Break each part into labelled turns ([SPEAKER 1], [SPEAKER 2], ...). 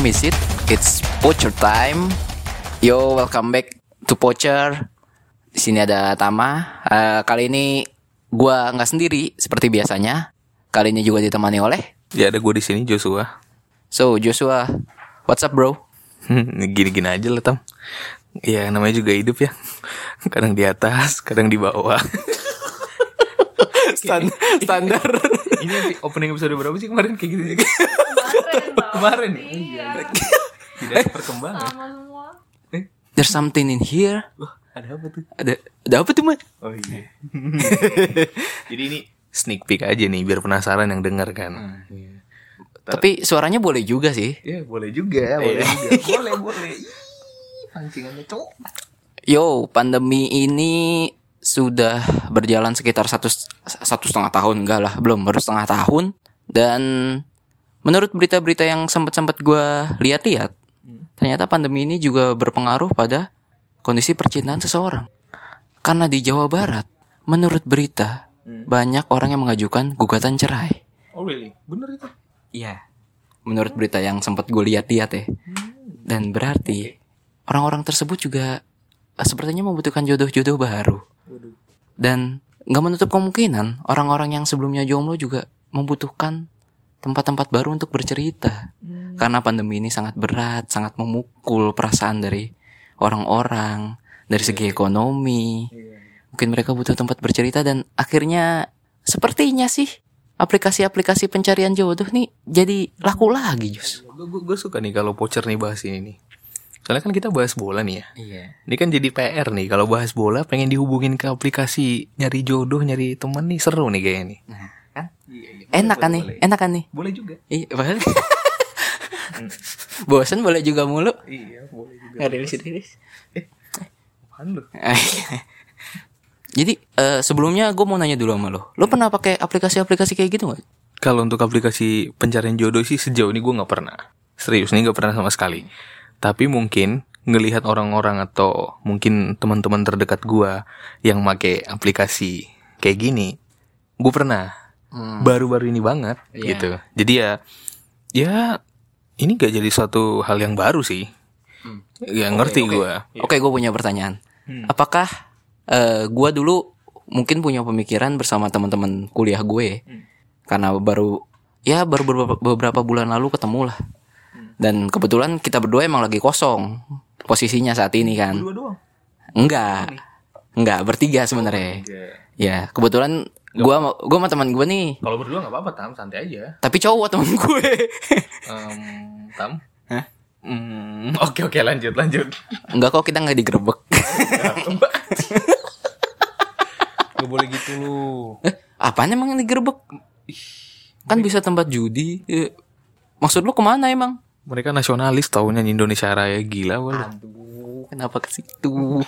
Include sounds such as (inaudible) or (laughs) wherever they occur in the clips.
[SPEAKER 1] Time is it? It's poacher time. Yo, welcome back to poacher. Di sini ada Tama. Eh, kali ini gua nggak sendiri seperti biasanya. Kali ini juga ditemani oleh.
[SPEAKER 2] Ya ada gue di sini Joshua.
[SPEAKER 1] So Joshua, what's up bro?
[SPEAKER 2] Gini-gini aja lah Tam. Ya namanya juga hidup ya. Kadang di atas, kadang di bawah. (laughs)
[SPEAKER 1] Stan- standar.
[SPEAKER 2] Ini opening episode berapa sih kemarin kayak gitu? Kemarin ya? Iya. Tidak (laughs) ada perkembangan.
[SPEAKER 1] There's something in here.
[SPEAKER 2] Wah, ada apa tuh?
[SPEAKER 1] Ada ada apa tuh man?
[SPEAKER 2] Oh iya. (laughs) Jadi ini sneak peek aja nih biar penasaran yang denger kan. Iya.
[SPEAKER 1] Tapi suaranya boleh juga sih.
[SPEAKER 2] Ya boleh juga, boleh juga. (laughs) boleh, boleh. Pancingannya cowok.
[SPEAKER 1] Yo, pandemi ini sudah berjalan sekitar satu satu setengah tahun enggak lah, belum baru setengah tahun. Dan menurut berita-berita yang sempat sempat gue lihat-lihat, ternyata pandemi ini juga berpengaruh pada kondisi percintaan seseorang. Karena di Jawa Barat, menurut berita banyak orang yang mengajukan gugatan cerai.
[SPEAKER 2] Oh really? Bener itu?
[SPEAKER 1] Iya. Menurut berita yang sempat gue lihat-lihat ya. Dan berarti orang-orang tersebut juga eh, sepertinya membutuhkan jodoh-jodoh baru. Dan nggak menutup kemungkinan orang-orang yang sebelumnya jomblo juga membutuhkan tempat-tempat baru untuk bercerita. Karena pandemi ini sangat berat, sangat memukul perasaan dari orang-orang dari segi ekonomi. Mungkin mereka butuh tempat bercerita dan akhirnya sepertinya sih aplikasi-aplikasi pencarian jodoh nih jadi laku lagi, Jus.
[SPEAKER 2] Gue suka nih kalau pocher nih bahas ini nih. Soalnya kan kita bahas bola nih ya.
[SPEAKER 1] Iya.
[SPEAKER 2] Ini kan jadi PR nih kalau bahas bola pengen dihubungin ke aplikasi nyari jodoh, nyari teman nih seru nih kayaknya nih.
[SPEAKER 1] Nah, kan? Enak kan nih? Enak kan nih?
[SPEAKER 2] Boleh juga.
[SPEAKER 1] Iya, boleh. Bosan boleh juga mulu.
[SPEAKER 2] Iya, boleh juga.
[SPEAKER 1] Nggak rilis-rilis.
[SPEAKER 2] Apaan lu? (laughs)
[SPEAKER 1] Jadi eh, sebelumnya gue mau nanya dulu sama lo. Lo pernah pakai aplikasi-aplikasi kayak gitu gak?
[SPEAKER 2] Kalau untuk aplikasi pencarian jodoh sih sejauh ini gue nggak pernah. Serius nih nggak pernah sama sekali. Tapi mungkin ngelihat orang-orang atau mungkin teman-teman terdekat gue yang make aplikasi kayak gini, gue pernah. Baru-baru ini banget
[SPEAKER 1] Iya.
[SPEAKER 2] gitu. Jadi ya, ya ini gak jadi suatu hal yang baru sih. Ya ngerti gue.
[SPEAKER 1] Oke, gue punya pertanyaan. Apakah eh gue dulu mungkin punya pemikiran bersama teman-teman kuliah gue, karena baru ya baru beberapa, beberapa bulan lalu ketemu lah. Dan kebetulan kita berdua emang lagi kosong posisinya saat ini kan.
[SPEAKER 2] Dua doang.
[SPEAKER 1] Enggak. Enggak, bertiga sebenarnya. Ya, kebetulan gua sama- gua sama teman gue nih,
[SPEAKER 2] Kalau berdua nggak apa-apa tam, santai aja.
[SPEAKER 1] tapi cowok teman gue.
[SPEAKER 2] Em, tam.
[SPEAKER 1] Hah?
[SPEAKER 2] Hmm, oke oke lanjut lanjut.
[SPEAKER 1] Enggak kok kita nggak digerebek. (laughs)
[SPEAKER 2] Gak boleh gitu lu.
[SPEAKER 1] Eh, apaan emang yang digerebek? Kan bisa tempat judi. Eh, Maksud lu ke mana emang?
[SPEAKER 2] Mereka nasionalis tau nyanyi Indonesia Raya gila wala.
[SPEAKER 1] Aduh, kenapa ke situ?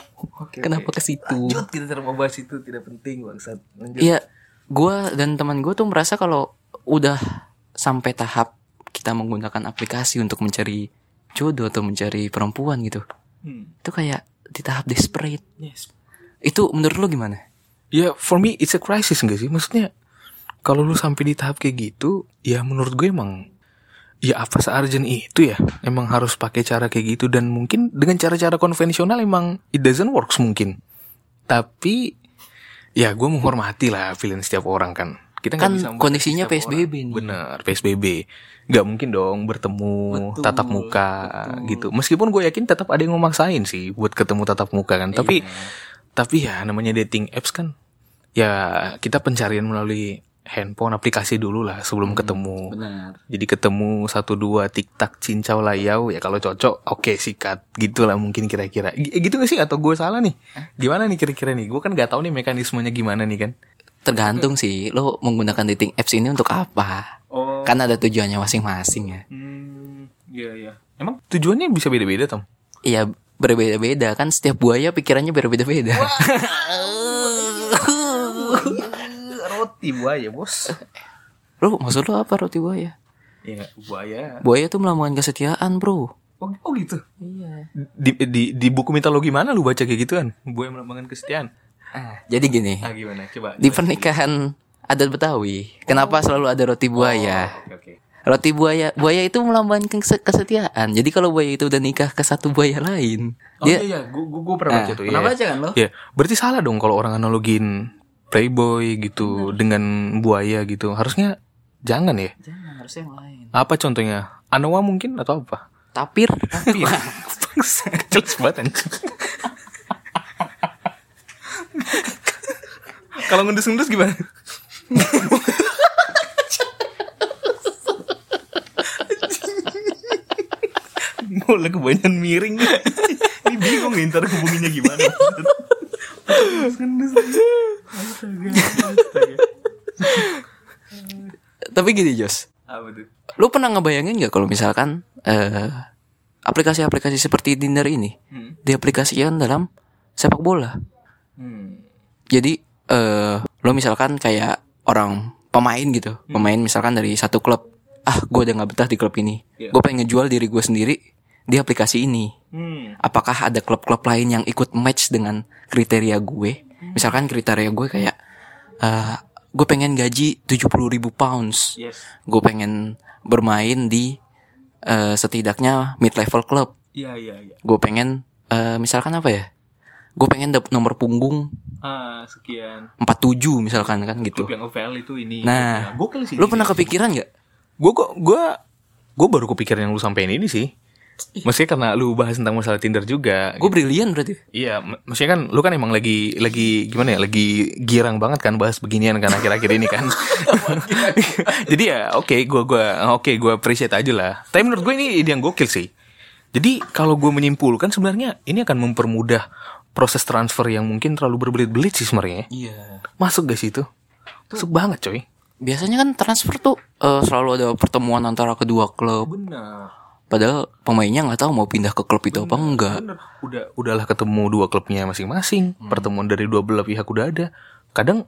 [SPEAKER 1] kenapa ke situ?
[SPEAKER 2] kita bahas itu tidak penting bangsat.
[SPEAKER 1] Iya, gua dan teman gue tuh merasa kalau udah sampai tahap kita menggunakan aplikasi untuk mencari jodoh atau mencari perempuan gitu.
[SPEAKER 2] Hmm.
[SPEAKER 1] Itu kayak di tahap desperate.
[SPEAKER 2] Yes.
[SPEAKER 1] Itu menurut lu gimana?
[SPEAKER 2] Ya for me it's a crisis gak sih? Maksudnya kalau lu sampai di tahap kayak gitu, ya menurut gue emang ya apa searjen itu ya emang harus pakai cara kayak gitu dan mungkin dengan cara-cara konvensional emang it doesn't works mungkin. Tapi ya gue menghormati lah pilihan setiap orang kan. Kita
[SPEAKER 1] Kan
[SPEAKER 2] bisa
[SPEAKER 1] kondisinya PSBB
[SPEAKER 2] orang.
[SPEAKER 1] nih.
[SPEAKER 2] bener PSBB nggak mungkin dong bertemu
[SPEAKER 1] Betul,
[SPEAKER 2] tatap muka gitu. Meskipun gue yakin tetap ada yang memaksain sih buat ketemu tatap muka kan. Tapi tapi ya namanya dating apps kan ya kita pencarian melalui handphone aplikasi dulu lah sebelum ketemu.
[SPEAKER 1] Benar.
[SPEAKER 2] jadi ketemu satu dua tiktak cincau layau ya kalau cocok oke sikat. Gitulah mungkin kira-kira. G- gitu gak sih? Atau gue salah nih? Gimana nih kira-kira nih? Gue kan gak tahu nih mekanismenya gimana nih kan?
[SPEAKER 1] Tergantung sih, lo menggunakan dating apps ini untuk apa?
[SPEAKER 2] oh.
[SPEAKER 1] Kan ada tujuannya masing-masing ya.
[SPEAKER 2] hmm, iya iya. Emang tujuannya bisa beda-beda tom?
[SPEAKER 1] Iya, berbeda-beda. Kan setiap buaya pikirannya berbeda-beda. (laughs)
[SPEAKER 2] roti buaya bos
[SPEAKER 1] Bro, maksud lo apa roti buaya?
[SPEAKER 2] Iya buaya
[SPEAKER 1] Buaya tuh melakukan kesetiaan, bro.
[SPEAKER 2] oh, oh gitu
[SPEAKER 1] Iya.
[SPEAKER 2] di, di di buku mitologi mana lu baca kayak gituan buaya melambangkan kesetiaan
[SPEAKER 1] Ah, jadi gini,
[SPEAKER 2] ah gimana coba
[SPEAKER 1] di pernikahan adat Betawi, kenapa selalu ada roti buaya?
[SPEAKER 2] oke oke
[SPEAKER 1] Roti buaya, buaya itu melambangkan kese- kesetiaan. Jadi kalau buaya itu udah nikah ke satu buaya lain,
[SPEAKER 2] Oh
[SPEAKER 1] dia
[SPEAKER 2] iya, gue gue pernah
[SPEAKER 1] Nah,
[SPEAKER 2] baca tuh.
[SPEAKER 1] pernah
[SPEAKER 2] iya.
[SPEAKER 1] baca kan lo?
[SPEAKER 2] Ya, berarti salah dong kalau orang analogin playboy gitu dengan buaya gitu. Harusnya jangan ya.
[SPEAKER 1] Jangan harusnya yang lain.
[SPEAKER 2] Apa contohnya? Anoa mungkin atau apa?
[SPEAKER 1] Tapir.
[SPEAKER 2] Tapi (laughs) jelas banget anjing. Kalau ngendus-ngendus gimana? Mulai kebanyakan miring Ini bingung nih ntar hubunginya gimana (laughs) Ngendus Astaga, astaga.
[SPEAKER 1] Tapi gini Jos,
[SPEAKER 2] Apa tuh?
[SPEAKER 1] lu pernah ngebayangin gak kalau misalkan eh aplikasi-aplikasi seperti Tinder ini
[SPEAKER 2] Hmm.
[SPEAKER 1] diaplikasikan dalam sepak bola?
[SPEAKER 2] Hmm.
[SPEAKER 1] Jadi eh lo misalkan kayak orang pemain gitu, pemain misalkan dari satu klub, ah gue udah nggak betah di klub ini,
[SPEAKER 2] Iya.
[SPEAKER 1] gue pengen ngejual diri gue sendiri di aplikasi ini.
[SPEAKER 2] Hmm.
[SPEAKER 1] Apakah ada klub-klub lain yang ikut match dengan kriteria gue? Misalkan kriteria gue kayak eh gue pengen gaji 70.000 ribu pounds,
[SPEAKER 2] Yes.
[SPEAKER 1] gue pengen bermain di eh, setidaknya mid level club.
[SPEAKER 2] Iya, iya, iya.
[SPEAKER 1] Gue pengen eh, misalkan apa ya? Gue pengen dapet nomor punggung
[SPEAKER 2] Ah, sekian.
[SPEAKER 1] 47 misalkan kan gitu.
[SPEAKER 2] Klub yang OVL itu ini.
[SPEAKER 1] Nah,
[SPEAKER 2] gokil sih.
[SPEAKER 1] Lu pernah kepikiran nggak?
[SPEAKER 2] Gue kok gue gue baru kepikiran yang lu sampein ini sih. Maksudnya karena lu bahas tentang masalah Tinder juga.
[SPEAKER 1] Gue brilian berarti.
[SPEAKER 2] Iya, mak- maksudnya kan lu kan emang lagi lagi gimana ya? Lagi girang banget kan bahas beginian kan akhir-akhir ini kan. (laughs) Jadi ya oke, gua gua oke, gua appreciate aja lah. Tapi menurut gue ini ide yang gokil sih. Jadi kalau gue menyimpulkan sebenarnya ini akan mempermudah proses transfer yang mungkin terlalu berbelit-belit sih sebenarnya.
[SPEAKER 1] Iya.
[SPEAKER 2] Masuk gak sih itu? Masuk banget coy.
[SPEAKER 1] Biasanya kan transfer tuh eh, selalu ada pertemuan antara kedua klub.
[SPEAKER 2] Benar.
[SPEAKER 1] Padahal pemainnya nggak tahu mau pindah ke klub itu apa enggak.
[SPEAKER 2] Bener. Udah udahlah ketemu dua klubnya masing-masing. Pertemuan dari dua belah pihak udah ada. Kadang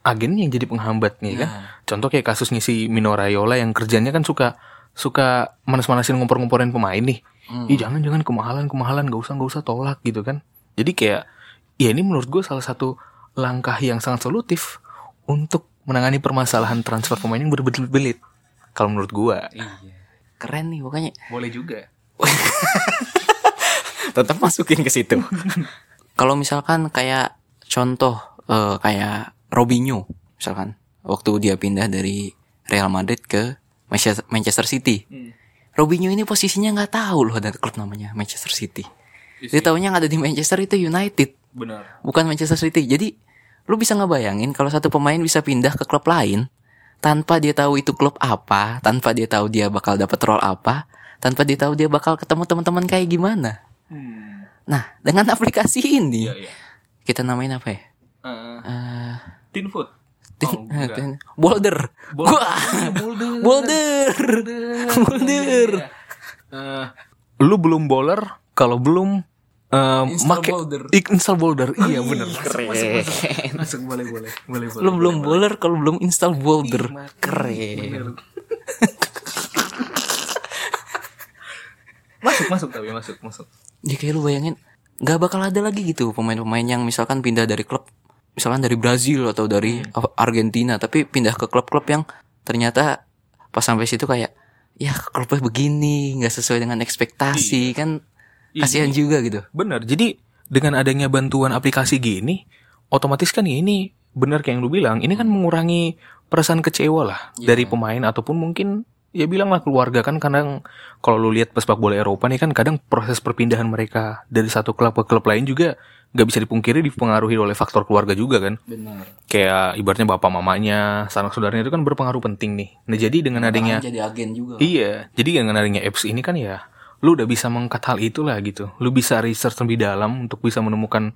[SPEAKER 2] agen yang jadi penghambat nih kan. Contoh kayak kasusnya si Mino Raiola yang kerjanya kan suka suka manas-manasin ngompor-ngomporin pemain nih. Ih jangan jangan kemahalan kemahalan gak usah gak usah tolak gitu kan. Jadi kayak ya ini menurut gue salah satu langkah yang sangat solutif untuk menangani permasalahan transfer pemain yang berbelit-belit. Kalau menurut gue.
[SPEAKER 1] Keren nih pokoknya.
[SPEAKER 2] Boleh juga. (laughs)
[SPEAKER 1] Tetap masukin ke situ. (laughs) Kalau misalkan kayak contoh eh, kayak Robinho misalkan waktu dia pindah dari Real Madrid ke Manchester City. Robinho ini posisinya nggak tahu loh ada klub namanya Manchester City. Dia tahunya yang ada di Manchester itu United,
[SPEAKER 2] Benar.
[SPEAKER 1] bukan Manchester City. Jadi lu bisa ngebayangin kalau satu pemain bisa pindah ke klub lain tanpa dia tahu itu klub apa, tanpa dia tahu dia bakal dapat role apa, tanpa dia tahu dia bakal ketemu teman-teman kayak gimana. Nah, dengan aplikasi ini
[SPEAKER 2] Iya, iya.
[SPEAKER 1] kita namain apa ya?
[SPEAKER 2] Uh,
[SPEAKER 1] Eh,
[SPEAKER 2] tin food.
[SPEAKER 1] tin-
[SPEAKER 2] Oh, enggak.
[SPEAKER 1] tin- boulder. Wah,
[SPEAKER 2] Boulder.
[SPEAKER 1] boulder. Boulder.
[SPEAKER 2] Eh, lu belum bowler kalau belum eh,
[SPEAKER 1] Install
[SPEAKER 2] make-
[SPEAKER 1] boulder.
[SPEAKER 2] Install boulder. (laughs) Iya bener.
[SPEAKER 1] Keren.
[SPEAKER 2] Masuk boleh boleh boleh boleh.
[SPEAKER 1] Lu belum boulder kalau belum install boulder. Keren. (laughs)
[SPEAKER 2] Masuk masuk tapi masuk masuk.
[SPEAKER 1] Jadi kayak lu bayangin nggak bakal ada lagi gitu pemain-pemain yang misalkan pindah dari klub misalkan dari Brazil atau dari Argentina tapi pindah ke klub-klub yang ternyata pas sampai situ kayak ya klubnya begini nggak sesuai dengan ekspektasi kan kasihan juga gitu.
[SPEAKER 2] Bener. Jadi dengan adanya bantuan aplikasi gini, otomatis kan ya ini bener kayak yang lu bilang, ini kan mengurangi perasaan kecewa lah dari pemain ataupun mungkin ya bilang lah keluarga kan kadang kalau lu lihat pesepak bola Eropa nih kan kadang proses perpindahan mereka dari satu klub ke klub lain juga nggak bisa dipungkiri dipengaruhi oleh faktor keluarga juga kan.
[SPEAKER 1] Benar
[SPEAKER 2] kayak ibaratnya bapak mamanya sanak saudaranya itu kan berpengaruh penting nih. Nah jadi dengan adanya
[SPEAKER 1] jadi agen juga.
[SPEAKER 2] Iya, jadi dengan adanya apps ini kan ya, lu udah bisa mengangkat hal itu lah gitu. Lu bisa research lebih dalam untuk bisa menemukan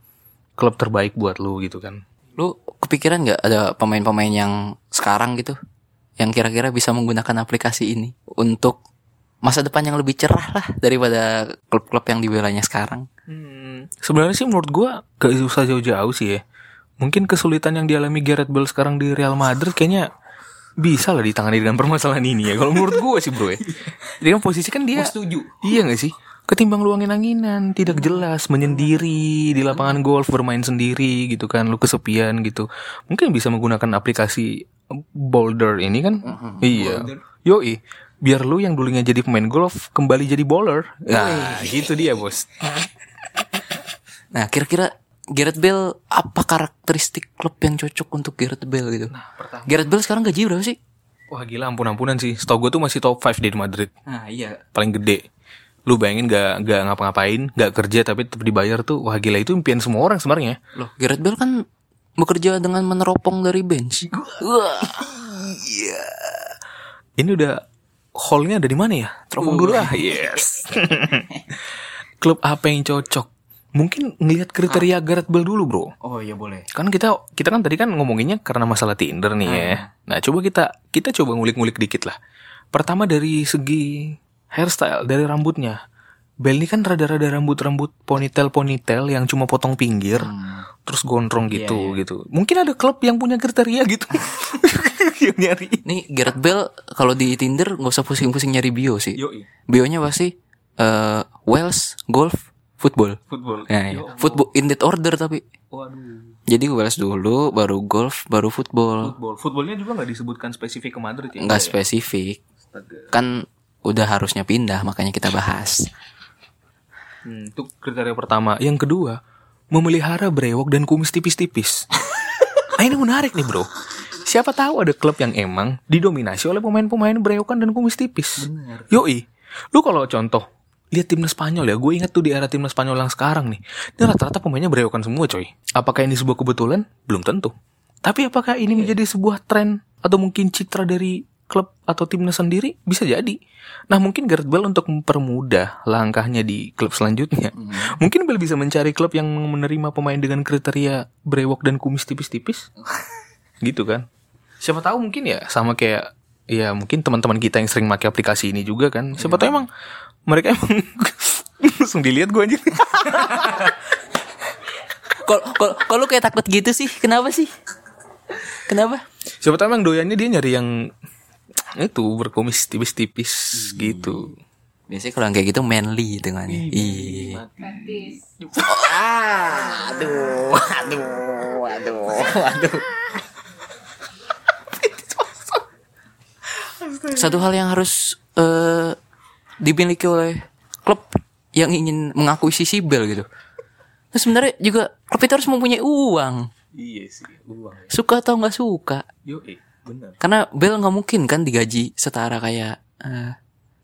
[SPEAKER 2] klub terbaik buat lu gitu kan.
[SPEAKER 1] lu kepikiran nggak ada pemain-pemain yang sekarang gitu yang kira-kira bisa menggunakan aplikasi ini untuk masa depan yang lebih cerah lah daripada klub-klub yang dibelanya sekarang
[SPEAKER 2] Sebenarnya sih menurut gua gak usah jauh-jauh sih ya. Mungkin kesulitan yang dialami Gareth Bale sekarang di Real Madrid kayaknya bisa lah ditangani dengan permasalahan ini ya. Kalau menurut gua sih bro ya. (laughs) Jadi kan posisi kan dia
[SPEAKER 1] setuju.
[SPEAKER 2] Iya gak sih? Ketimbang lu angin-anginan, tidak jelas, menyendiri di lapangan golf bermain sendiri gitu kan, lu kesepian gitu. Mungkin bisa menggunakan aplikasi Boulder ini kan? Iya. Yoi. biar lu yang dulunya jadi pemain golf kembali jadi bowler. Nah, gitu dia, Bos. (laughs)
[SPEAKER 1] Nah, kira-kira Gareth Bale apa karakteristik klub yang cocok untuk Gareth Bale gitu?
[SPEAKER 2] pertama.
[SPEAKER 1] Gareth Bale sekarang gaji berapa sih?
[SPEAKER 2] Wah, gila ampun-ampunan sih. Setahu gue tuh masih top 5 di Madrid.
[SPEAKER 1] Nah, iya.
[SPEAKER 2] Paling gede. Lu bayangin gak, gak ngapa-ngapain, gak kerja tapi tetap dibayar tuh. Wah, gila itu impian semua orang sebenarnya.
[SPEAKER 1] Loh, Gareth Bale kan bekerja dengan meneropong dari bench. Wah.
[SPEAKER 2] Ini udah hallnya ada di mana ya? Teropong dulu lah. Yes. (laughs) Klub apa yang cocok? Mungkin ngelihat kriteria Gareth Bale dulu, Bro.
[SPEAKER 1] Oh iya boleh.
[SPEAKER 2] Kan kita kita kan tadi kan ngomonginnya karena masalah Tinder nih ya. Nah, coba kita kita coba ngulik-ngulik dikit lah. Pertama dari segi hairstyle, dari rambutnya. Bel ini kan rada-rada rambut-rambut ponytail-ponytail yang cuma potong pinggir, terus gondrong gitu gitu. Mungkin ada klub yang punya kriteria gitu. (laughs) yang nyari.
[SPEAKER 1] Nih Gareth Bale kalau di Tinder nggak usah pusing-pusing nyari bio sih.
[SPEAKER 2] Yoi.
[SPEAKER 1] Bionya pasti eh Wales, golf, football.
[SPEAKER 2] Football.
[SPEAKER 1] Ya, ya. Football in that order tapi.
[SPEAKER 2] Waduh.
[SPEAKER 1] Jadi Wales dulu, baru golf, baru football.
[SPEAKER 2] Football. Footballnya juga nggak disebutkan spesifik ke Madrid ya?
[SPEAKER 1] Nggak spesifik. Kan udah harusnya pindah makanya kita bahas.
[SPEAKER 2] Hmm, itu kriteria pertama. Yang kedua, memelihara brewok dan kumis tipis-tipis. nah (laughs) ini menarik nih bro. Siapa tahu ada klub yang emang didominasi oleh pemain-pemain brewokan dan kumis tipis. Yoi. Lu kalau contoh lihat timnas Spanyol ya, gue ingat tuh di era timnas Spanyol yang sekarang nih. Ini rata-rata pemainnya brewokan semua coy. Apakah ini sebuah kebetulan? Belum tentu. Tapi apakah ini menjadi sebuah tren atau mungkin citra dari klub atau timnas sendiri? Bisa jadi. Nah mungkin Gareth Bale untuk mempermudah langkahnya di klub selanjutnya. Mungkin Bale bisa mencari klub yang menerima pemain dengan kriteria brewok dan kumis tipis-tipis. (laughs) gitu kan. Siapa tahu mungkin ya sama kayak ya mungkin teman-teman kita yang sering pakai aplikasi ini juga kan. Siapa tahu emang mereka emang (laughs) langsung dilihat gue anjir.
[SPEAKER 1] Kalau kalau kalau lu kayak takut gitu sih, kenapa sih? Kenapa?
[SPEAKER 2] Siapa tahu emang doyannya dia nyari yang itu berkumis tipis-tipis gitu.
[SPEAKER 1] Biasanya kalau yang kayak gitu manly dengan Iya. Aduh, aduh, aduh, aduh. (laughs) Satu hal yang harus eh, dimiliki oleh klub yang ingin mengakuisisi Bel gitu. Nah, sebenarnya juga klub itu harus mempunyai uang.
[SPEAKER 2] Iya sih, uang.
[SPEAKER 1] Suka atau nggak suka.
[SPEAKER 2] Yo, bener.
[SPEAKER 1] Karena Bel nggak mungkin kan digaji setara kayak eh,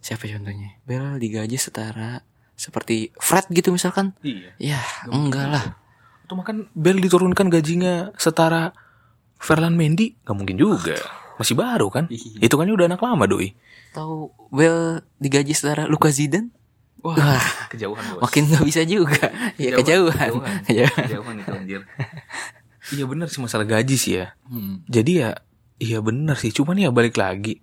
[SPEAKER 1] siapa contohnya? Bel digaji setara seperti Fred gitu misalkan.
[SPEAKER 2] Iya.
[SPEAKER 1] Ya, enggak lah.
[SPEAKER 2] Atau makan Bel diturunkan gajinya setara Ferland Mendy? Gak mungkin juga. Masih baru kan? Itu kan udah anak lama doi.
[SPEAKER 1] Tahu Bel digaji setara Luka Zidane?
[SPEAKER 2] Wah, kejauhan bos.
[SPEAKER 1] Makin nggak bisa juga. Ya kejauhan. Kejauhan.
[SPEAKER 2] Kejauhan itu anjir. iya bener sih masalah gaji sih ya.
[SPEAKER 1] Hmm.
[SPEAKER 2] Jadi ya, iya bener sih. Cuman ya balik lagi.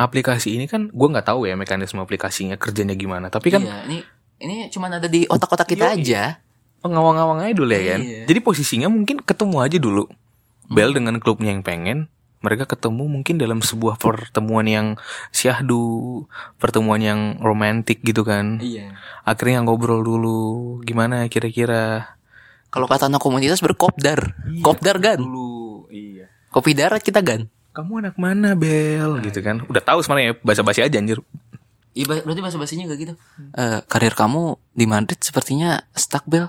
[SPEAKER 2] Aplikasi ini kan gue nggak tahu ya mekanisme aplikasinya kerjanya gimana. Tapi kan
[SPEAKER 1] Iya, ini ini cuma ada di otak-otak kita
[SPEAKER 2] Yoi.
[SPEAKER 1] aja.
[SPEAKER 2] ngawang-ngawang aja dulu ya kan.
[SPEAKER 1] Iya.
[SPEAKER 2] Jadi posisinya mungkin ketemu aja dulu. Bel dengan klubnya yang pengen. Mereka ketemu mungkin dalam sebuah pertemuan yang syahdu, pertemuan yang romantis gitu kan.
[SPEAKER 1] Iya.
[SPEAKER 2] Akhirnya ngobrol dulu, gimana kira-kira
[SPEAKER 1] Kalau kata anak komunitas berkopdar. Kopdar gan.
[SPEAKER 2] dulu. Iya.
[SPEAKER 1] Kopi darat kita gan.
[SPEAKER 2] Kamu anak mana Bel gitu kan. Udah tahu sebenarnya bahasa-basi aja anjir.
[SPEAKER 1] Iya berarti bahasa basinya gak gitu. Eh, karir kamu di Madrid sepertinya stuck Bel.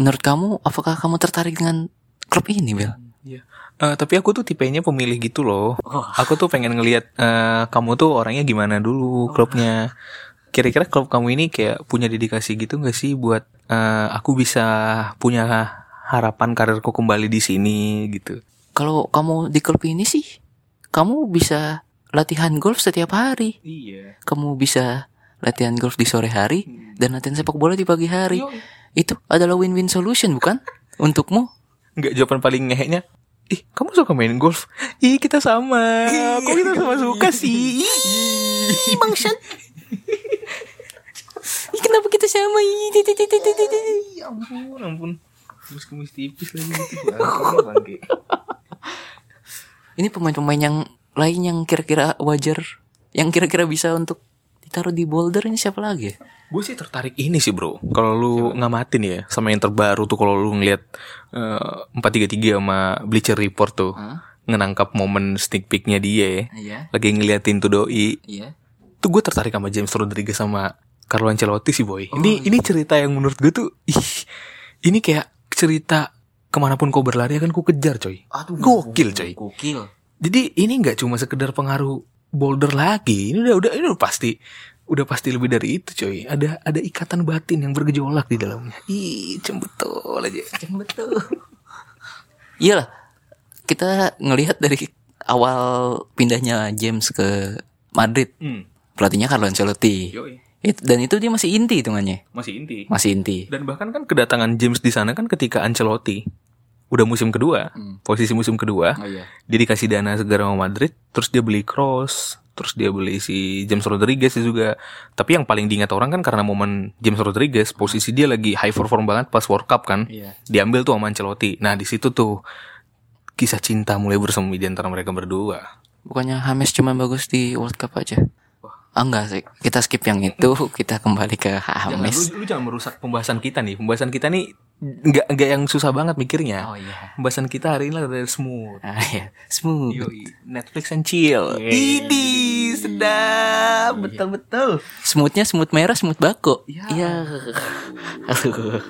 [SPEAKER 1] Menurut kamu apakah kamu tertarik dengan klub ini Bel?
[SPEAKER 2] Iya. Eh, tapi aku tuh tipenya pemilih gitu loh. Aku tuh pengen ngelihat eh, kamu tuh orangnya gimana dulu klubnya. Kira-kira klub kamu ini kayak punya dedikasi gitu gak sih buat eh, aku bisa punya harapan karirku kembali di sini gitu.
[SPEAKER 1] Kalau kamu di klub ini sih, kamu bisa latihan golf setiap hari.
[SPEAKER 2] Iya.
[SPEAKER 1] Kamu bisa latihan golf di sore hari dan latihan sepak bola di pagi hari. Itu adalah win-win solution bukan? Untukmu?
[SPEAKER 2] Enggak jawaban paling ngeheknya. Ih, kamu suka main golf? (laughs) Ih, kita sama. (laughs) Kok kita sama suka sih? (laughs) Ih, bangsat.
[SPEAKER 1] Ih, kenapa kita sama? Ih, ti, ti.
[SPEAKER 2] Ya ampun, ampun. Kumis-kumis tipis lagi gitu. Bangke, bangke.
[SPEAKER 1] Ini pemain-pemain yang lain yang kira-kira wajar, yang kira-kira bisa untuk ditaruh di boulder ini siapa lagi? ya?
[SPEAKER 2] Gue sih tertarik ini sih bro. Kalau lu ngamatin ya sama yang terbaru tuh kalau lu ngeliat empat tiga tiga sama Bleacher Report tuh
[SPEAKER 1] Hah?
[SPEAKER 2] ngenangkap momen sneak peeknya dia ya.
[SPEAKER 1] Iya,
[SPEAKER 2] Lagi ngeliatin tuh doi.
[SPEAKER 1] iya.
[SPEAKER 2] tuh gue tertarik sama James Rodriguez sama Carlo Ancelotti sih boy. ini ini cerita yang menurut gue tuh ih, ini kayak cerita ke mana pun kau berlari akan ku kejar coy.
[SPEAKER 1] Aduh,
[SPEAKER 2] Gokil coy.
[SPEAKER 1] Gokil.
[SPEAKER 2] Jadi ini nggak cuma sekedar pengaruh boulder lagi. Ini udah udah ini udah pasti udah pasti lebih dari itu coy. Ada ada ikatan batin yang bergejolak di dalamnya. Ih, betul aja.
[SPEAKER 1] Betul. Iyalah. Kita ngelihat dari awal pindahnya James ke Madrid.
[SPEAKER 2] Hmm.
[SPEAKER 1] Pelatihnya Carlo Ancelotti.
[SPEAKER 2] Yoi.
[SPEAKER 1] It- dan itu dia masih inti hitungannya.
[SPEAKER 2] Masih inti.
[SPEAKER 1] Masih inti.
[SPEAKER 2] Dan bahkan kan kedatangan James di sana kan ketika Ancelotti udah musim kedua, posisi musim kedua,
[SPEAKER 1] Oh iya.
[SPEAKER 2] dia dikasih dana segera sama Madrid, terus dia beli Cross, terus dia beli si James Rodriguez juga. Tapi yang paling diingat orang kan karena momen James Rodriguez, posisi dia lagi high perform banget pas World Cup kan,
[SPEAKER 1] Iya.
[SPEAKER 2] diambil tuh sama Ancelotti. Nah di situ tuh kisah cinta mulai bersemi di antara mereka berdua.
[SPEAKER 1] Bukannya Hames cuma bagus di World Cup aja? Ah, enggak sih. Kita skip yang itu, (laughs) kita kembali ke
[SPEAKER 2] Jangan,
[SPEAKER 1] Hames.
[SPEAKER 2] lu, lu jangan merusak pembahasan kita nih. Pembahasan kita nih nggak nggak yang susah banget mikirnya.
[SPEAKER 1] Oh iya.
[SPEAKER 2] Pembahasan kita hari ini lah smooth.
[SPEAKER 1] Ah, iya. Smooth.
[SPEAKER 2] Yoi, Netflix and chill. Ini sedap, betul betul.
[SPEAKER 1] Smoothnya smooth merah, smooth bako. Iya. Aduh.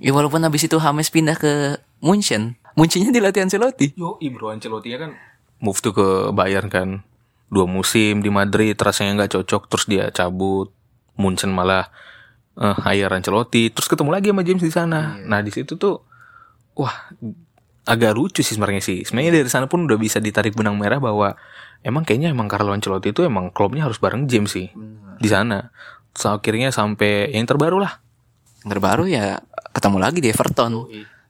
[SPEAKER 1] Ya walaupun habis itu Hames pindah ke Munchen. Munchennya dilatih Ancelotti.
[SPEAKER 2] Yo, bro Ancelotti ya kan move tuh ke Bayern kan. Dua musim di Madrid rasanya nggak cocok terus dia cabut. Munchen malah eh, hire Ancelotti terus ketemu lagi sama James di sana. Nah, di situ tuh wah agak lucu sih sebenarnya sih. Sebenarnya dari sana pun udah bisa ditarik benang merah bahwa emang kayaknya emang Carlo Ancelotti itu emang klubnya harus bareng James sih di sana. So, akhirnya sampai yang terbaru lah.
[SPEAKER 1] Yang terbaru ya ketemu lagi di Everton.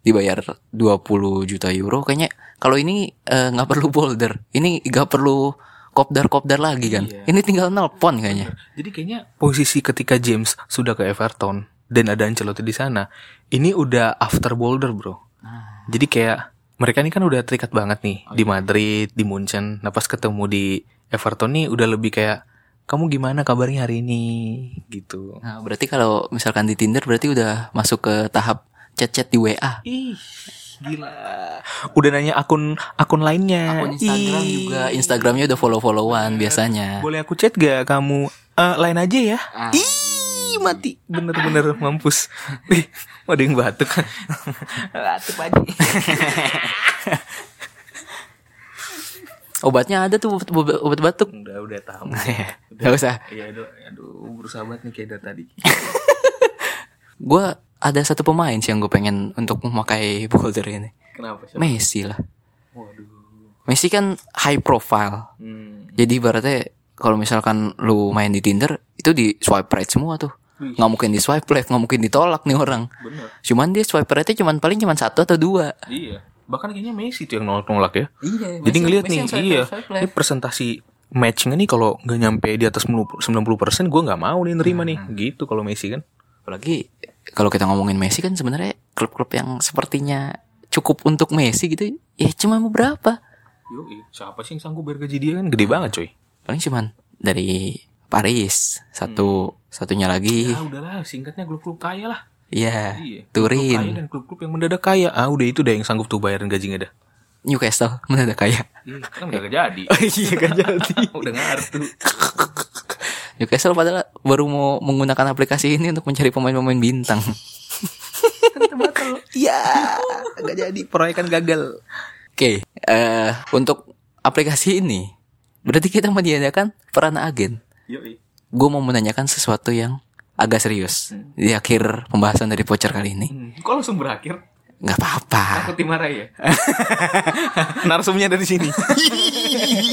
[SPEAKER 1] Dibayar 20 juta euro kayaknya kalau ini eh, nggak perlu boulder. Ini nggak perlu kopdar-kopdar lagi kan. Ini tinggal nelpon kayaknya.
[SPEAKER 2] Jadi kayaknya posisi ketika James sudah ke Everton dan ada Ancelotti di sana, ini udah after Boulder, Bro. Jadi kayak mereka ini kan udah terikat banget nih di Madrid, di Munchen. Nah, pas ketemu di Everton nih udah lebih kayak kamu gimana kabarnya hari ini gitu.
[SPEAKER 1] Nah, berarti kalau misalkan di Tinder berarti udah masuk ke tahap chat-chat di WA.
[SPEAKER 2] Ih, gila. Udah nanya akun akun lainnya.
[SPEAKER 1] Akun Instagram
[SPEAKER 2] Ih.
[SPEAKER 1] juga, Instagramnya udah follow-followan biasanya.
[SPEAKER 2] Boleh aku chat gak kamu? Eh, lain aja ya.
[SPEAKER 1] Ah.
[SPEAKER 2] Ih, mati. Bener-bener mampus. Ih, ada yang batuk. batuk aja. (laughs)
[SPEAKER 1] Obatnya ada tuh obat, obat- obat batuk.
[SPEAKER 2] Udah, udah tahu. (laughs)
[SPEAKER 1] Gak usah.
[SPEAKER 2] Iya, aduh, aduh, berusaha banget nih kayak dari tadi. (laughs)
[SPEAKER 1] Gue ada satu pemain sih yang gue pengen untuk memakai (laughs) boulder ini.
[SPEAKER 2] Kenapa sih?
[SPEAKER 1] Messi lah.
[SPEAKER 2] Waduh.
[SPEAKER 1] Messi kan high profile.
[SPEAKER 2] Hmm.
[SPEAKER 1] Jadi ibaratnya kalau misalkan lu main di Tinder itu di swipe right semua tuh. Nggak mungkin di swipe left, nggak mungkin ditolak nih orang.
[SPEAKER 2] Bener.
[SPEAKER 1] Cuman dia swipe right-nya cuman paling cuman satu atau dua.
[SPEAKER 2] Iya. Bahkan kayaknya Messi tuh yang nolak-nolak ya.
[SPEAKER 1] Iya.
[SPEAKER 2] Jadi ngeliat nih, iya. Ini presentasi matching ini kalau nggak nyampe di atas 90 persen, gue nggak mau nih nerima nih. Gitu kalau Messi kan.
[SPEAKER 1] Apalagi kalau kita ngomongin Messi kan sebenarnya klub-klub yang sepertinya cukup untuk Messi gitu ya cuma beberapa.
[SPEAKER 2] Yoi, siapa sih yang sanggup bayar gaji dia kan gede banget coy.
[SPEAKER 1] Paling cuman dari Paris satu satunya lagi.
[SPEAKER 2] Ah udahlah, singkatnya klub-klub kaya lah.
[SPEAKER 1] Iya.
[SPEAKER 2] Iya. klub-klub Kaya
[SPEAKER 1] Turin,
[SPEAKER 2] dan klub-klub yang mendadak kaya. Ah udah itu deh yang sanggup tuh bayarin gajinya dah.
[SPEAKER 1] Newcastle (laughs) mendadak kaya.
[SPEAKER 2] Iya, kan gak jadi. (laughs)
[SPEAKER 1] iya gak jadi. (laughs)
[SPEAKER 2] udah ngartu.
[SPEAKER 1] Newcastle padahal baru mau menggunakan aplikasi ini untuk mencari pemain-pemain bintang.
[SPEAKER 2] Iya, gak jadi. Proyekan gagal.
[SPEAKER 1] Oke, eh untuk aplikasi ini berarti kita menyediakan peran agen. Gue mau menanyakan sesuatu yang agak serius di akhir pembahasan dari voucher kali ini.
[SPEAKER 2] Hmm, kok langsung berakhir?
[SPEAKER 1] Nggak apa-apa.
[SPEAKER 2] Aku dimarahi ya. (laughs) narsumnya dari sini. (laughs)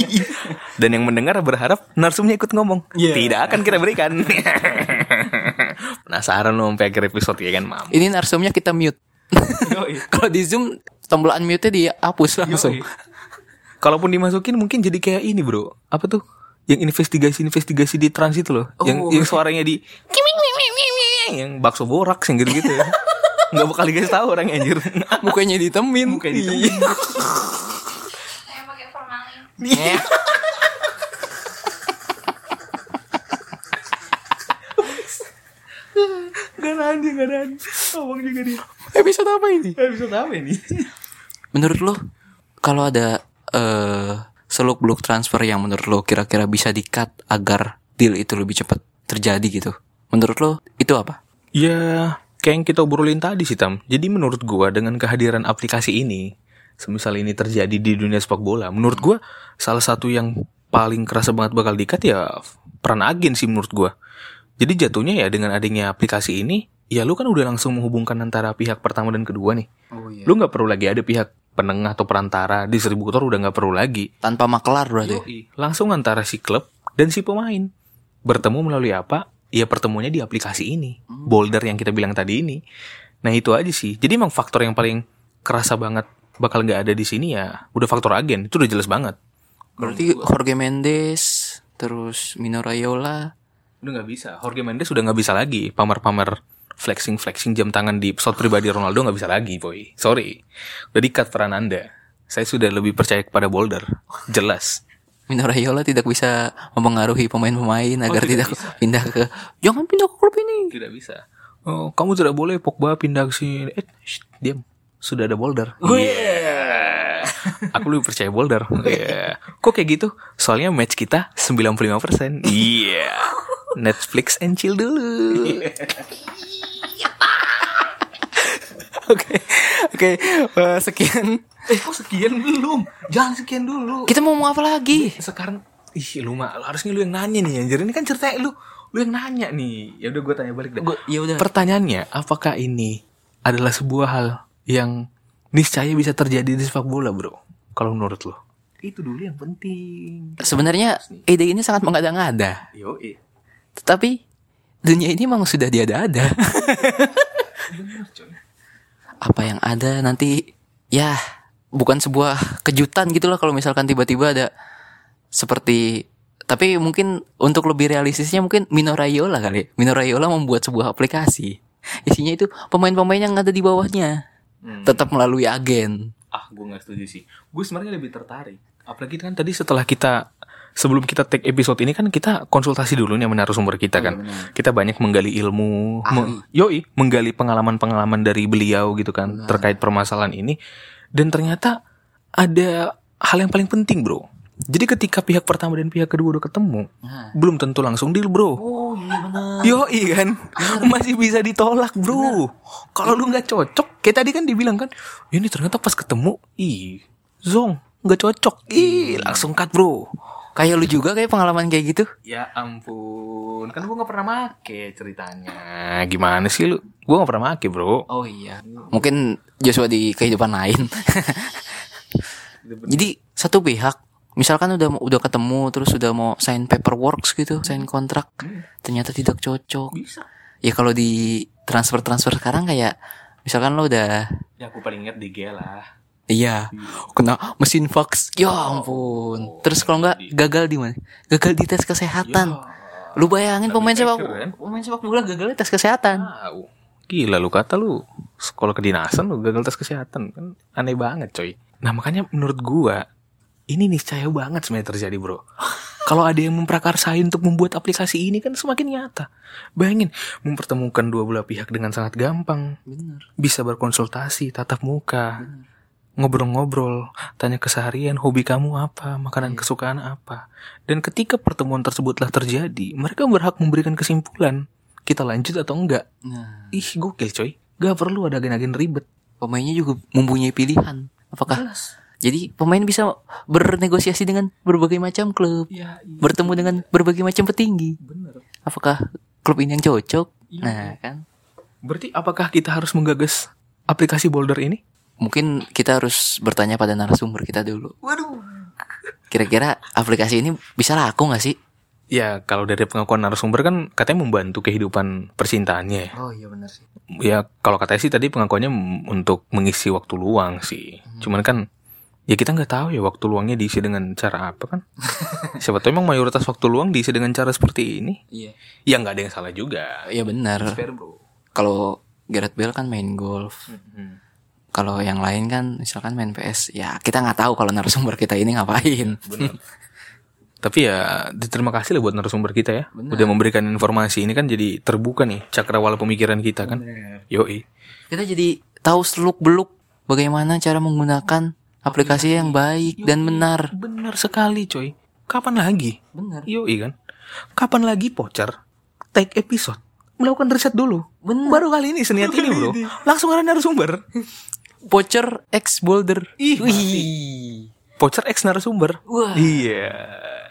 [SPEAKER 2] Dan yang mendengar berharap narsumnya ikut ngomong. Tidak akan kita berikan. (laughs) Penasaran lo sampai akhir episode ya kan, Mam.
[SPEAKER 1] Ini narsumnya kita mute. (laughs) Kalau di zoom tombol unmute-nya dihapus langsung.
[SPEAKER 2] Kalaupun dimasukin mungkin jadi kayak ini, Bro. Apa tuh? Yang investigasi-investigasi di trans itu loh. yang yang suaranya di (laughs) yang bakso borak yang gitu-gitu ya. Nggak bakal dikasih tahu orang anjir.
[SPEAKER 1] Mukanya ditemin.
[SPEAKER 2] Mukanya ditemin.
[SPEAKER 3] Saya pakai formalin.
[SPEAKER 2] Gak ada anjing, gak ada anjing. Ngomong juga dia.
[SPEAKER 1] Episode apa ini?
[SPEAKER 2] Episode apa ini?
[SPEAKER 1] Menurut lo kalau ada eh seluk beluk transfer yang menurut lo kira-kira bisa di-cut agar deal itu lebih cepat terjadi gitu. Menurut lo itu apa?
[SPEAKER 2] Ya, kayak yang kita obrolin tadi sih Tam. Jadi menurut gua dengan kehadiran aplikasi ini, semisal ini terjadi di dunia sepak bola, menurut gua salah satu yang paling kerasa banget bakal dikat ya peran agen sih menurut gua. Jadi jatuhnya ya dengan adanya aplikasi ini, ya lu kan udah langsung menghubungkan antara pihak pertama dan kedua nih.
[SPEAKER 1] Oh iya.
[SPEAKER 2] Lu nggak perlu lagi ada pihak penengah atau perantara, distributor udah nggak perlu lagi.
[SPEAKER 1] Tanpa makelar berarti.
[SPEAKER 2] Yoi. Langsung antara si klub dan si pemain bertemu melalui apa? Ya pertemuannya di aplikasi ini, Boulder yang kita bilang tadi ini. Nah itu aja sih. Jadi emang faktor yang paling kerasa banget bakal nggak ada di sini ya udah faktor agen itu udah jelas banget.
[SPEAKER 1] Berarti Jorge Mendes, terus Mino Raiola,
[SPEAKER 2] Udah nggak bisa. Jorge Mendes udah nggak bisa lagi pamer-pamer flexing flexing jam tangan di pesawat pribadi Ronaldo nggak bisa lagi, boy. Sorry, udah di cut peran anda. Saya sudah lebih percaya kepada Boulder. Jelas.
[SPEAKER 1] Mino Raiola tidak bisa mempengaruhi pemain-pemain agar
[SPEAKER 2] Oh, tidak
[SPEAKER 1] tidak, pindah ke jangan pindah ke klub ini.
[SPEAKER 2] Tidak bisa. Oh, kamu tidak boleh Pogba pindah ke sini. Eh, shh, diam. Sudah ada Boulder. Iya. Aku lebih percaya Boulder. Iya. Kok kayak gitu? Soalnya match kita 95%. Iya. Netflix and chill dulu.
[SPEAKER 1] Oke, oke, eh, sekian.
[SPEAKER 2] eh, kok sekian belum? Jangan sekian dulu.
[SPEAKER 1] Kita mau ngomong apa lagi?
[SPEAKER 2] Sekarang ih lu mah harusnya lu yang nanya nih anjir. Ini kan ceritanya lu lu yang nanya nih. Ya udah gue tanya balik deh.
[SPEAKER 1] Gua, ya udah.
[SPEAKER 2] Pertanyaannya, apakah ini adalah sebuah hal yang niscaya bisa terjadi di sepak bola, bro? Kalau menurut lo? Itu dulu yang penting.
[SPEAKER 1] Sebenarnya ide ini sangat mengada-ngada,
[SPEAKER 2] Yo,
[SPEAKER 1] tetapi dunia ini memang sudah diada-ada. Apa yang ada nanti ya bukan sebuah kejutan gitu loh kalau misalkan tiba-tiba ada seperti tapi mungkin untuk lebih realistisnya mungkin Mino Raiola kali. Mino Raiola membuat sebuah aplikasi. Isinya itu pemain-pemain yang ada di bawahnya. Tetap melalui agen.
[SPEAKER 2] Ah, gue gak setuju sih. Gue sebenarnya lebih tertarik. Apalagi kan tadi setelah kita sebelum kita take episode ini kan kita konsultasi dulu nih sama narasumber kita kan. Kita banyak menggali ilmu, me- yoi, menggali pengalaman-pengalaman dari beliau gitu kan terkait permasalahan ini. Dan ternyata ada hal yang paling penting, Bro. Jadi ketika pihak pertama dan pihak kedua udah ketemu, belum tentu langsung deal, Bro.
[SPEAKER 1] Oh iya benar.
[SPEAKER 2] Yoi kan Masih bisa ditolak bro Kalau lu nggak cocok Kayak tadi kan dibilang kan Ini ternyata pas ketemu Ih Zong nggak cocok Ih langsung cut bro
[SPEAKER 1] Kayak lu juga kayak pengalaman kayak gitu.
[SPEAKER 2] Ya ampun Kan gue nggak pernah make ceritanya Gimana sih lu Gue nggak pernah make bro
[SPEAKER 1] Oh iya. Mungkin Joshua di kehidupan lain. (laughs) Jadi satu pihak misalkan udah udah ketemu terus udah mau sign paperwork gitu, sign kontrak, ternyata tidak cocok.
[SPEAKER 2] Bisa
[SPEAKER 1] Ya kalau di transfer-transfer sekarang kayak misalkan lo udah
[SPEAKER 2] Ya aku paling inget DG lah
[SPEAKER 1] iya kena mesin fax. Ya ampun. Terus kalau nggak gagal di mana? Gagal di tes kesehatan. Lu bayangin pemain sepak
[SPEAKER 2] kan?
[SPEAKER 1] pemain sepak bola gagal di tes kesehatan.
[SPEAKER 2] Tahu Gila lu kata lu Sekolah kedinasan lu gagal tes kesehatan Kan aneh banget coy Nah makanya menurut gua Ini niscaya banget sebenarnya terjadi bro. Kalau ada yang memprakarsai untuk membuat aplikasi ini kan semakin nyata. Bayangin Mempertemukan dua belah pihak dengan sangat gampang.
[SPEAKER 1] Bener.
[SPEAKER 2] Bisa berkonsultasi Tatap muka Ngobrol-ngobrol Tanya keseharian Hobi kamu apa Makanan kesukaan apa. Dan ketika pertemuan tersebutlah terjadi Mereka berhak memberikan kesimpulan Kita lanjut atau enggak.
[SPEAKER 1] Nah,
[SPEAKER 2] Ih gokil coy. Gak perlu ada agen-agen ribet.
[SPEAKER 1] Pemainnya juga mempunyai pilihan. Apakah jadi pemain bisa bernegosiasi dengan berbagai macam klub,
[SPEAKER 2] Ya
[SPEAKER 1] bertemu dengan berbagai macam petinggi.
[SPEAKER 2] bener
[SPEAKER 1] Apakah klub ini yang cocok? Nah, kan
[SPEAKER 2] Berarti apakah kita harus menggagas aplikasi Boulder ini?
[SPEAKER 1] mungkin kita harus bertanya pada narasumber kita dulu.
[SPEAKER 2] Waduh
[SPEAKER 1] Kira-kira aplikasi ini bisa laku nggak sih?
[SPEAKER 2] Ya kalau dari pengakuan narasumber kan katanya membantu kehidupan percintaannya
[SPEAKER 1] Oh iya benar sih.
[SPEAKER 2] Ya kalau katanya sih tadi pengakuannya untuk mengisi waktu luang sih Cuman kan Ya kita nggak tahu ya waktu luangnya diisi dengan cara apa kan (laughs) Siapa tahu emang mayoritas waktu luang diisi dengan cara seperti ini
[SPEAKER 1] Iya.
[SPEAKER 2] Ya nggak ada yang salah juga
[SPEAKER 1] Iya benar. Kalau Gareth Bale kan main golf. Kalau yang lain kan misalkan main PS, ya kita nggak tahu kalau narasumber kita ini ngapain.
[SPEAKER 2] Bener. Tapi ya terima kasih lah buat narasumber kita ya. Udah memberikan informasi ini kan jadi terbuka nih cakrawala pemikiran kita kan. Yoi.
[SPEAKER 1] Kita jadi tahu seluk beluk bagaimana cara menggunakan aplikasi yang baik dan benar.
[SPEAKER 2] Benar sekali coy. Kapan lagi?
[SPEAKER 1] Benar.
[SPEAKER 2] Yoi kan. Kapan lagi pocer take episode melakukan riset dulu. Baru kali ini seniat ini bro. Langsung ada narasumber.
[SPEAKER 1] Pocher X Boulder.
[SPEAKER 2] Ih,
[SPEAKER 1] Wih.
[SPEAKER 2] Pocer X narasumber.
[SPEAKER 1] Wah.
[SPEAKER 2] Iya.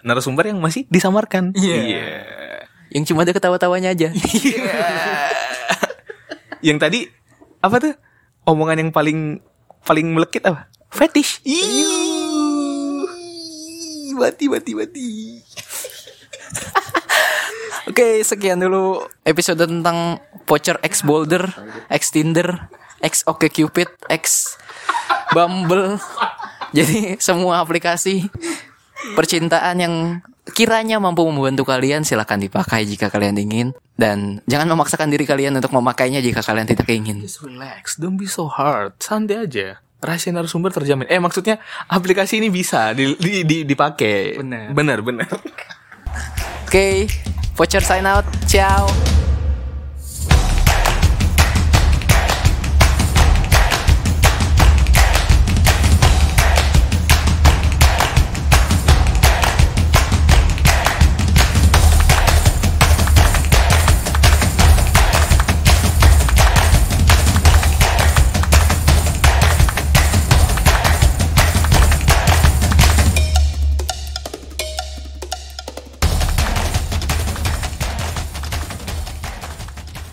[SPEAKER 2] Narasumber yang masih disamarkan.
[SPEAKER 1] Iya. Yang cuma ada ketawa-tawanya aja. (laughs)
[SPEAKER 2] Yang tadi apa tuh? Omongan yang paling paling melekit apa? Fetish. Ih. Mati mati mati. (laughs)
[SPEAKER 1] Oke, sekian dulu episode tentang Pocher X Boulder, X Tinder, X Oke Cupid, X Bumble. (laughs) Jadi semua aplikasi percintaan yang kiranya mampu membantu kalian silahkan dipakai jika kalian ingin dan jangan memaksakan diri kalian untuk memakainya jika kalian tidak ingin.
[SPEAKER 2] Just relax, don't be so hard. Santai aja. Rahasia narasumber terjamin. Eh maksudnya aplikasi ini bisa di, di, di- dipakai.
[SPEAKER 1] Benar.
[SPEAKER 2] Benar, benar.
[SPEAKER 1] Oke, Pocher sign out. Ciao.